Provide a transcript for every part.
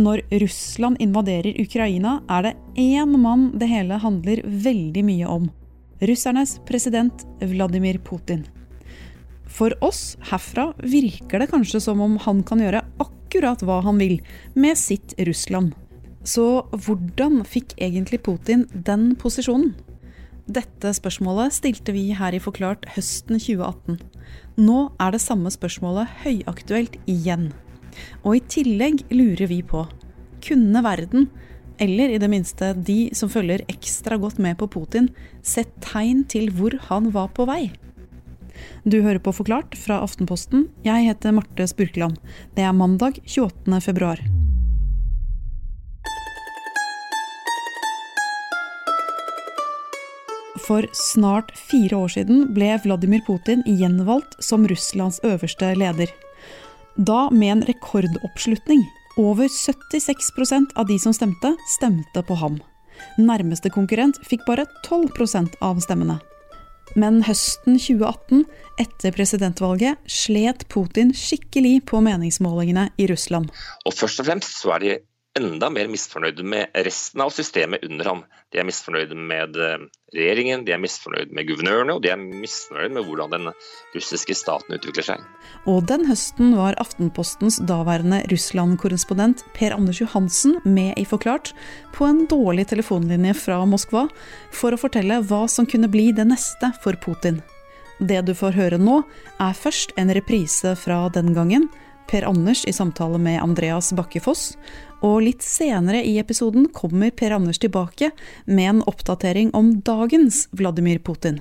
Når Russland invaderer Ukraina, er det én mann det hele handler veldig mye om. Russernes president Vladimir Putin. For oss herfra virker det kanskje som om han kan gjøre akkurat hva han vil med sitt Russland. Så hvordan fikk egentlig Putin den posisjonen? Dette spørsmålet stilte vi her i Forklart høsten 2018. Nå er det samme spørsmålet høyaktuelt igjen. Og i tillegg lurer vi på kunne verden, eller i det minste de som følger ekstra godt med på Putin, sett tegn til hvor han var på vei? Du hører på Forklart fra Aftenposten. Jeg heter Marte Spurkeland. Det er mandag 28. februar. For snart fire år siden ble Vladimir Putin gjenvalgt som Russlands øverste leder. Da med en rekordoppslutning. Over 76% av de som stemte, stemte på ham. Nærmeste konkurrent fikk bare 12% av stemmene. Men høsten 2018, etter presidentvalget, slet Putin skikkelig på meningsmålingene i Russland. Og Først og fremst så er de enda mer misfornøyde med resten av systemet under ham. De er misfornøyde med eh, regjeringen, de er misfornøyde med guvernørene, og de er misfornøyde med hvordan den russiske staten utvikler seg. Og den høsten var Aftenpostens daværende Russland-korrespondent Per Anders Johansen med i Forklart på en dårlig telefonlinje fra Moskva for å fortelle hva som kunne bli det neste for Putin. Det du får høre nå, er først en reprise fra den gangen, Per Anders i samtale med Andreas Bakkefoss, og litt senere i episoden kommer Per Anders tilbake med en oppdatering om dagens Vladimir Putin.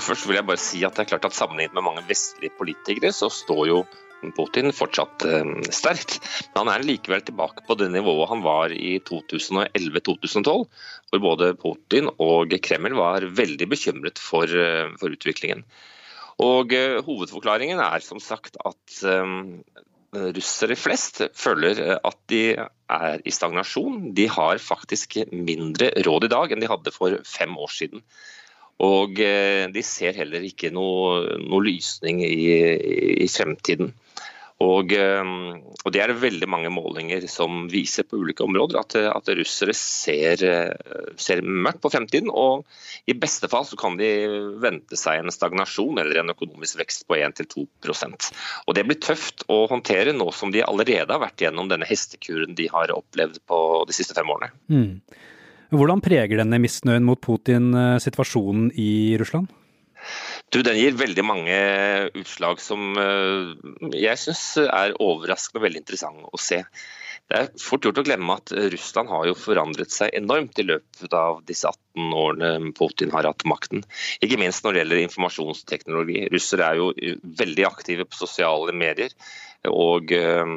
Først vil jeg bare si at det er klart at Sammenlignet med mange vestlige politikere, så står jo Putin fortsatt eh, sterkt. Men han er likevel tilbake på det nivået han var i 2011-2012, hvor både Putin og Kreml var veldig bekymret for, eh, for utviklingen. Og uh, Hovedforklaringen er som sagt at um, russere flest føler eh, at de er i stagnasjon. De har faktisk mindre råd i dag enn de hadde for fem år siden. Og de ser heller ikke noe, noe lysning i, i, fremtiden. Og, ehm, og, Det er veldig mange målinger som viser på ulike områder at, at russere ser, ser, mørkt på fremtiden. Og i beste fall så kan de vente seg en stagnasjon eller en økonomisk vekst på 1-2% Og Det blir tøft å håndtere nå som de allerede har vært gjennom denne hestekuren de har opplevd på de siste fem årene. Mm. Hvordan preger denne misnøyen mot Putin eh, situasjonen i Russland? Du, Den gir veldig mange utslag som eh, jeg syns er overraskende og veldig interessante å se. Det er fort gjort å glemme at Russland har jo forandret seg enormt i løpet av disse 18 årene Putin har hatt makten. Ikke minst når det gjelder informasjonsteknologi. Russere er jo veldig aktive på sosiale medier. og eh,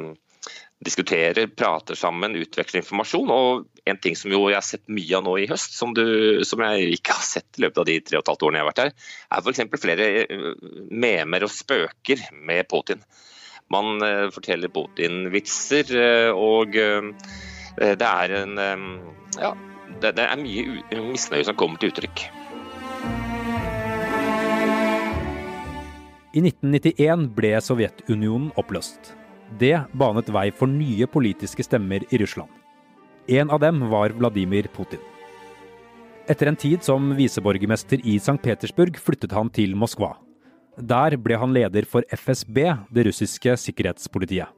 diskuterer, prater sammen, utveksler informasjon. Og en ting som jo jeg har sett mye av nå i høst, som, du, som jeg ikke har sett i løpet av de tre og et halvt årene jeg har vært her, er f.eks. flere eh, memer og spøker med Putin. Man uh, forteller Putin-vitser, uh, og det er en Ja, det er mye misnøye som kommer til uttrykk. I 1991 ble Sovjetunionen oppløst. Det banet vei for nye politiske stemmer i Russland. En av dem var Vladimir Putin. Etter en tid som viseborgermester i St. Petersburg flyttet han til Moskva. Der ble han leder for FSB, det russiske sikkerhetspolitiet.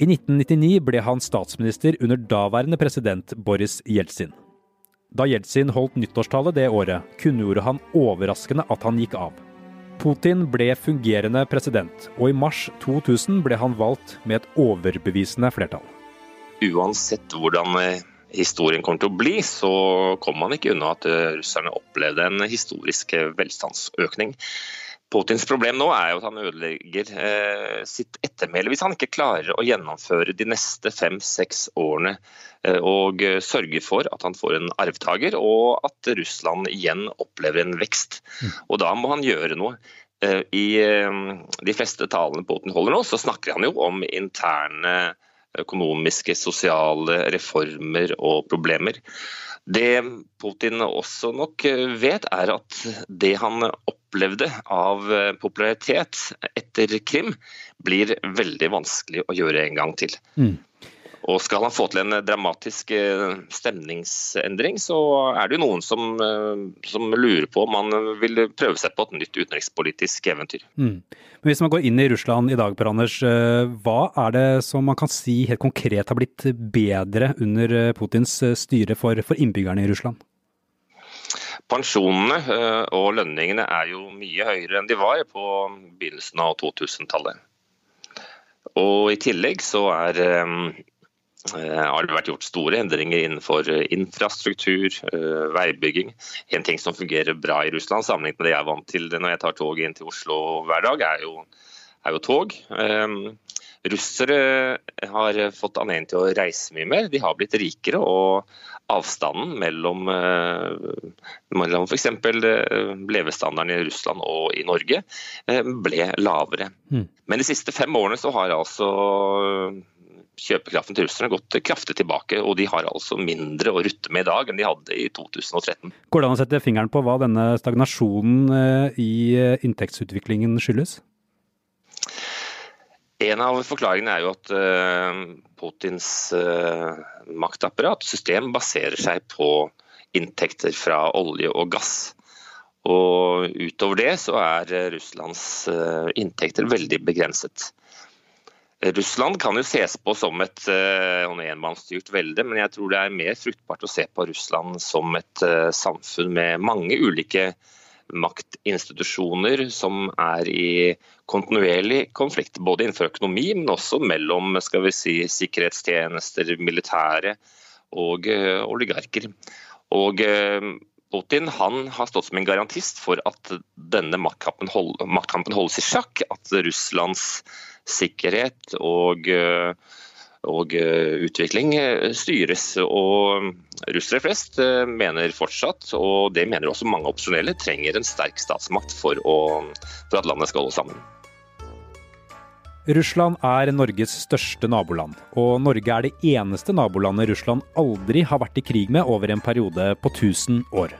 I 1999 ble han statsminister under daværende president Boris Jeltsin. Da Jeltsin holdt nyttårstale det året, kunngjorde han overraskende at han gikk av. Putin ble fungerende president, og i mars 2000 ble han valgt med et overbevisende flertall. Uansett hvordan eh, historien kommer til å bli, så kommer man ikke unna at eh, russerne opplevde en historisk eh, velstandsøkning. Putins problem nå er jo at han ødelegger eh, sitt ettermæle hvis han ikke klarer å gjennomføre de neste fem-seks årene eh, og eh, sørge for at han får en arvtaker og at Russland igjen opplever en vekst. Mm. Og Da må han gjøre noe. Eh, I eh, de fleste talene Putin holder nå, så snakker han jo om interne økonomiske, sosiale reformer og problemer. Det Putin også nok vet, er at det han opplevde av popularitet etter Krim, blir veldig vanskelig å gjøre en gang til. Mm. Og skal han få til en dramatisk eh, stemningsendring, så er det jo noen som, eh, som lurer på om han vil prøve seg på et nytt utenrikspolitisk eventyr. Mm. Men Hvis man går inn i Russland i dag, Per Anders, eh, hva er det som man kan si helt konkret har blitt bedre under Putins styre for, for innbyggerne i Russland? Pensjonene og lønningene er jo mye høyere enn de var på begynnelsen av 2000-tallet. Og i tillegg så er Eh, har det vært gjort store endringer innenfor eh, infrastruktur, eh, veibygging. En ting som fungerer bra i Russland, sammenlignet med det jeg er vant til når jeg tar tog inn til Oslo hver dag, er jo, er jo tog. Russere har fått anledning til å reise mye mer. De har blitt rikere. og Avstanden mellom, mellom f.eks. levestandarden i Russland og i Norge ble lavere. Mm. Men de siste fem årene så har altså kjøpekraften til russerne gått kraftig tilbake, og de har altså mindre å rutte med i dag enn de hadde i 2013. Går det an å sette fingeren på hva denne stagnasjonen eh, i eh, inntektsutviklingen skyldes? En av forklaringene er jo at uh, Putins uh, maktapparat, system, baserer seg på inntekter fra olje og gass. Og utover det så er Russlands uh, inntekter veldig begrenset. Russland kan jo ses på som et enmannsstyrt velde, men jeg tror det er mer fruktbart å se på Russland som et samfunn med mange ulike maktinstitusjoner som er i kontinuerlig konflikt, både innenfor økonomi, men også mellom skal vi si, sikkerhetstjenester, militære og uh, oligarker. Og Putin han har stått som en garantist for at denne maktkampen, hold, maktkampen holdes i sjakk. At Russlands sikkerhet og, eh, og eh, utvikling eh, styres. Og russere flest mener fortsatt, og det mener også mange opsjonelle, trenger en sterk statsmakt for, å, for at landet skal holde sammen. Russland er Norges største naboland, og Norge er det eneste nabolandet Russland aldri har vært i krig med over en periode på 1000 år.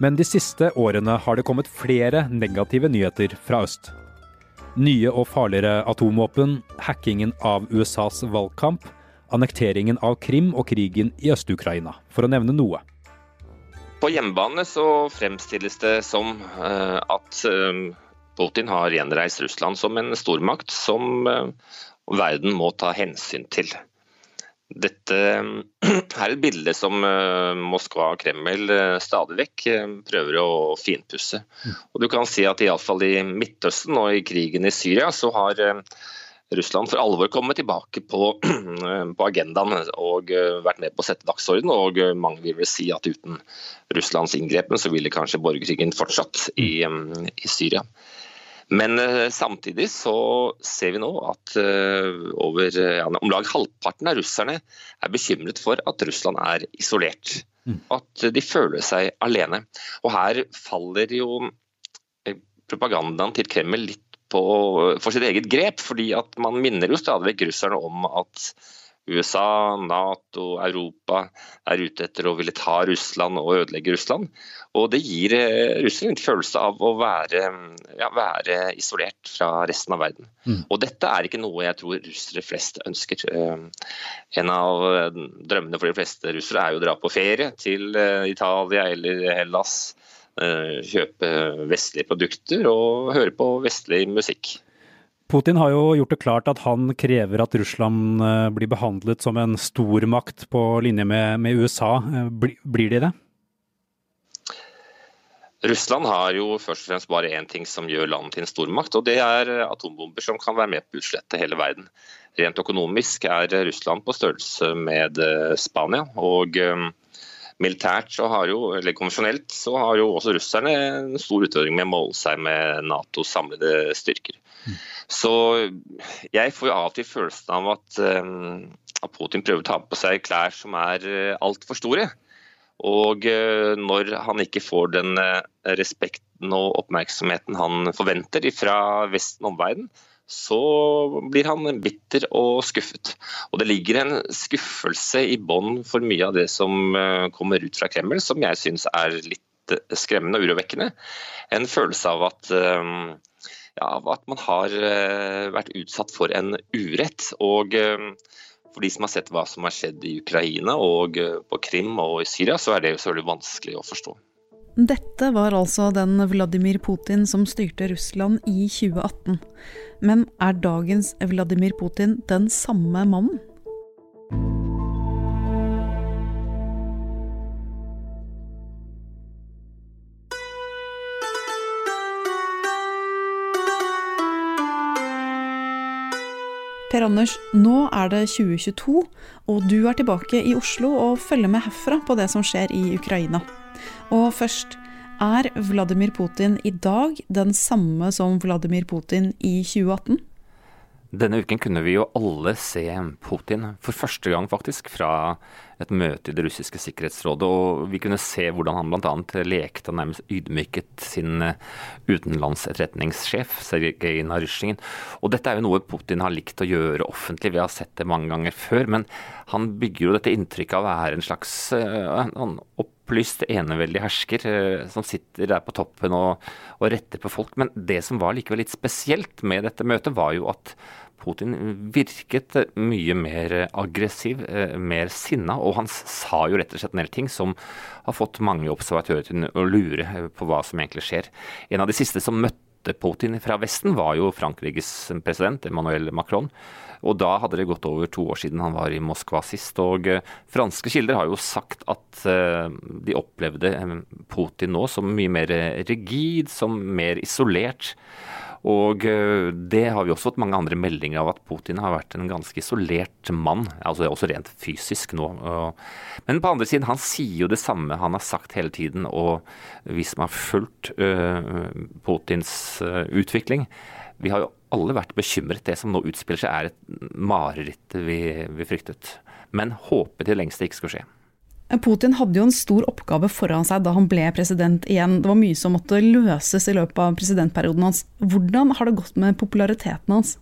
Men de siste årene har det kommet flere negative nyheter fra øst. Nye og farligere atomvåpen, hackingen av USAs valgkamp, annekteringen av Krim og krigen i Øst-Ukraina, for å nevne noe. På hjemmebane så fremstilles det som uh, at uh, Putin har gjenreist Russland som en stormakt som uh, verden må ta hensyn til. Dette er et bilde som eh, Moskva og Kreml eh, stadig vekk eh, prøver å finpusse. Mm. Og du kan si at Iallfall i Midtøsten og i krigen i Syria så har Russland for alvor kommet tilbake på, på agendaen og vært med på å sette dagsorden. Og mange vil vel si at uten Russlands inngrepen så ville kanskje borgerkrigen fortsatt i, i Syria. Men uh, samtidig så ser vi nå at uh, over ja, om lag halvparten av russerne er bekymret for at Russland er isolert. Mm. At de føler seg alene. Og her faller jo eh, propagandaen til Kreml litt på, for sitt eget grep. fordi at man minner jo stadig vekk russerne om at USA, Nato, Europa er ute etter å ville ta Russland og ødelegge Russland. Og det gir Russland russerne en følelse av å være, ja, være, isolert fra resten av verden. Mm. Og dette er ikke noe jeg tror russere flest ønsker. Eh, en av eh, drømmene for de fleste russere er jo å dra på ferie til Italia eller Hellas. Kjøpe vestlige produkter og høre på vestlig musikk. Putin har jo gjort det klart at han krever at Russland eh, blir behandlet som en stormakt på linje med, med USA. Eh, blir de det? Russland har jo først og fremst bare én ting som gjør landet til en stormakt, og det er atombomber som kan være med på å utslette hele verden. Rent økonomisk er Russland på størrelse med eh, Spania. og Militært så har jo, eller konvensjonelt så har jo også russerne en stor utfordring med å måle seg med Natos samlede styrker. Så jeg får jo av og til følelsen av at, um, at, Putin prøver å ta på seg klær som er uh, altfor store. Og uh, når han ikke får den respekten og oppmerksomheten han forventer fra Vesten og omverdenen, så blir han bitter og skuffet. Og det ligger en skuffelse i bånn for mye av det som eh, kommer ut fra Kreml, som jeg syns er litt skremmende og urovekkende. En følelse av at, eh, ja, at man har eh, vært utsatt for en urett. og for de som har sett hva som har skjedd i Ukraina og på Krim og i Syria, så er det selvfølgelig vanskelig å forstå. Dette var altså den Vladimir Putin som styrte Russland i 2018. Men er dagens Vladimir Putin den samme mannen? Per Anders, nå er det 2022, og du er tilbake i Oslo og følger med herfra på det som skjer i Ukraina. Og først, er Vladimir Putin i dag den samme som Vladimir Putin i 2018? Denne uken kunne vi jo alle se Putin, for første gang faktisk, fra et møte i det russiske sikkerhetsrådet. Og vi kunne se hvordan han bl.a. lekte og nærmest ydmyket sin eh, utenlandsetterretningssjef, Sergej Narysjin. Og dette er jo noe Putin har likt å gjøre offentlig, vi har sett det mange ganger før. Men han bygger jo dette inntrykket av å være en slags en opplyst, eneveldig hersker uh, som sitter der på toppen og, og retter på folk. Men det som var likevel litt spesielt med dette møtet, var jo at Putin virket mye mer aggressiv, eh, mer sinna, og han sa jo rett og slett en del ting som har fått mange observatører til å lure på hva som egentlig skjer. En av de siste som møtte Putin fra Vesten, var jo Frankrikes president Emmanuel Macron. Og da hadde det gått over to år siden han var i Moskva sist. Og eh, franske kilder har jo sagt at eh, de opplevde Putin nå som mye mer rigid, som mer isolert. Og eh, det har vi også fått mange andre meldinger av at Putin har vært en ganske isolert mann. altså Også rent fysisk nå. Men på andre siden, han sier jo det samme han har sagt hele tiden. Og vi som har fulgt uh, Putins uh, utvikling, vi har jo alle vært bekymret. Det som nå utspiller seg er et mareritt vi, vi fryktet. Men håpet til det lengste ikke skulle skje. Putin hadde jo en stor oppgave foran seg da han ble president igjen. Det var mye som måtte løses i løpet av presidentperioden hans. Hvordan har det gått med populariteten hans?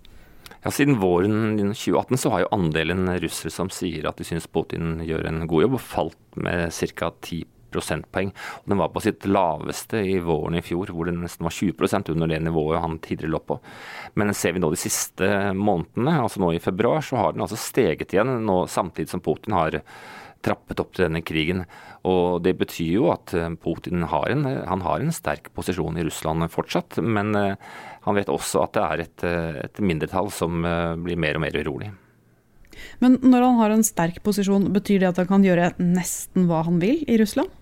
Ja, Siden våren 2018 så har jo andelen russere som sier at de syns Putin gjør en god jobb, falt med ca. 10 prosentpoeng. Og den var på sitt laveste i våren i fjor, hvor den nesten var 20% under det nivået han tidligere lå på. Men ser vi nå de siste månedene, altså nå i februar, så har den altså steget igjen, nå samtidig som Putin har trappet opp til denne krigen. Og Det betyr jo at eh, Putin har en, han har en sterk posisjon i Russland fortsatt. Men eh, han vet også at det er et, eh, et mindretall som blir mer og mer urolig. Men når han har en sterk posisjon, betyr det at han kan gjøre nesten hva han vil i Russland?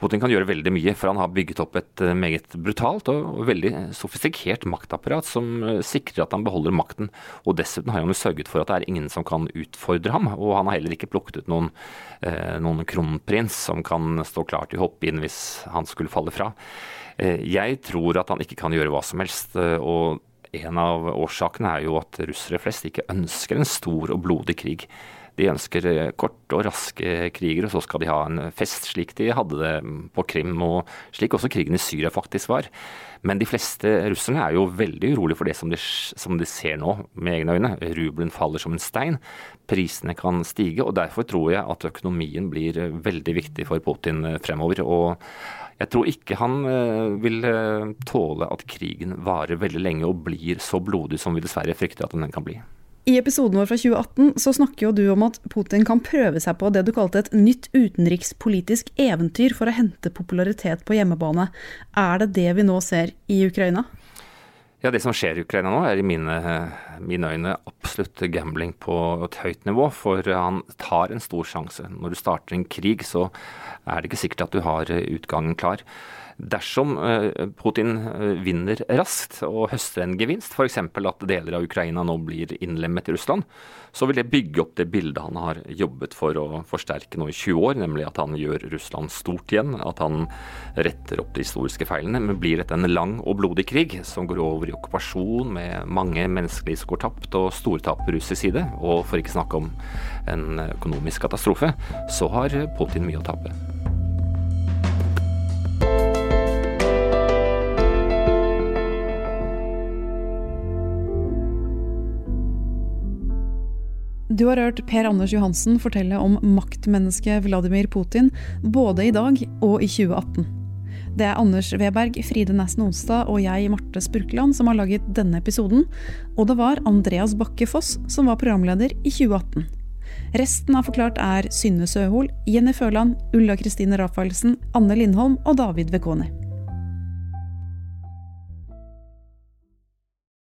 Putin kan gjøre veldig mye, for han har bygget opp et eh, meget brutalt og veldig sofistikert maktapparat som eh, sikrer at han beholder makten. Og dessuten har han jo sørget for at det er ingen som kan utfordre ham. Og han har heller ikke plukket ut noen, eh, noen kronprins som kan stå klar til å hoppe inn hvis han skulle falle fra. Jeg tror at han ikke kan gjøre hva som helst. og en av årsakene er jo at russere flest ikke ønsker en stor og blodig krig. De ønsker eh, korte og raske kriger, og så skal de ha en fest, slik de hadde det på Krim, og slik også krigen i Syria faktisk var. Men de fleste russerne er jo veldig urolige for det som de, som de ser nå, med egne øyne. Rubelen faller som en stein, prisene kan stige, og derfor tror jeg at økonomien blir veldig viktig for Putin fremover. og jeg tror ikke han eh, vil eh, tåle at krigen varer veldig lenge og blir så blodig som vi dessverre frykter at den kan bli. I episoden vår fra 2018 så snakker jo du om at Putin kan prøve seg på det du kalte et nytt utenrikspolitisk eventyr for å hente popularitet på hjemmebane. Er det det vi nå ser i Ukraina? Ja, Det som skjer i Ukraina nå, er i mine, mine, øyne absolutt gambling på et høyt nivå. For han tar en stor sjanse. Når du starter en krig, så er det ikke sikkert at du har utgangen klar. Dersom eh, Putin eh, vinner raskt og høster en gevinst, f.eks. at deler av Ukraina nå blir innlemmet i Russland, så vil det bygge opp det bildet han har jobbet for å forsterke nå i 20 år, nemlig at han gjør Russland stort igjen, at han retter opp de historiske feilene. Men blir dette en lang og blodig krig som går over i okkupasjon med mange menneskeliv som går tapt og store tap på russisk side, og for ikke snakke om en økonomisk katastrofe, så har Putin mye å tape. Du har hørt Per Anders Johansen fortelle om maktmennesket Vladimir Putin både i dag og i 2018. Det er Anders Weberg, Fride Næssen Onsdag og jeg, Marte Spurkeland, som har laget denne episoden. Og det var Andreas Bakke Foss som var programleder i 2018. Resten av Forklart er Synne Søhol, Jenny Føland, Ulla Kristine Rafaelsen, Anne Lindholm og David Vekoni.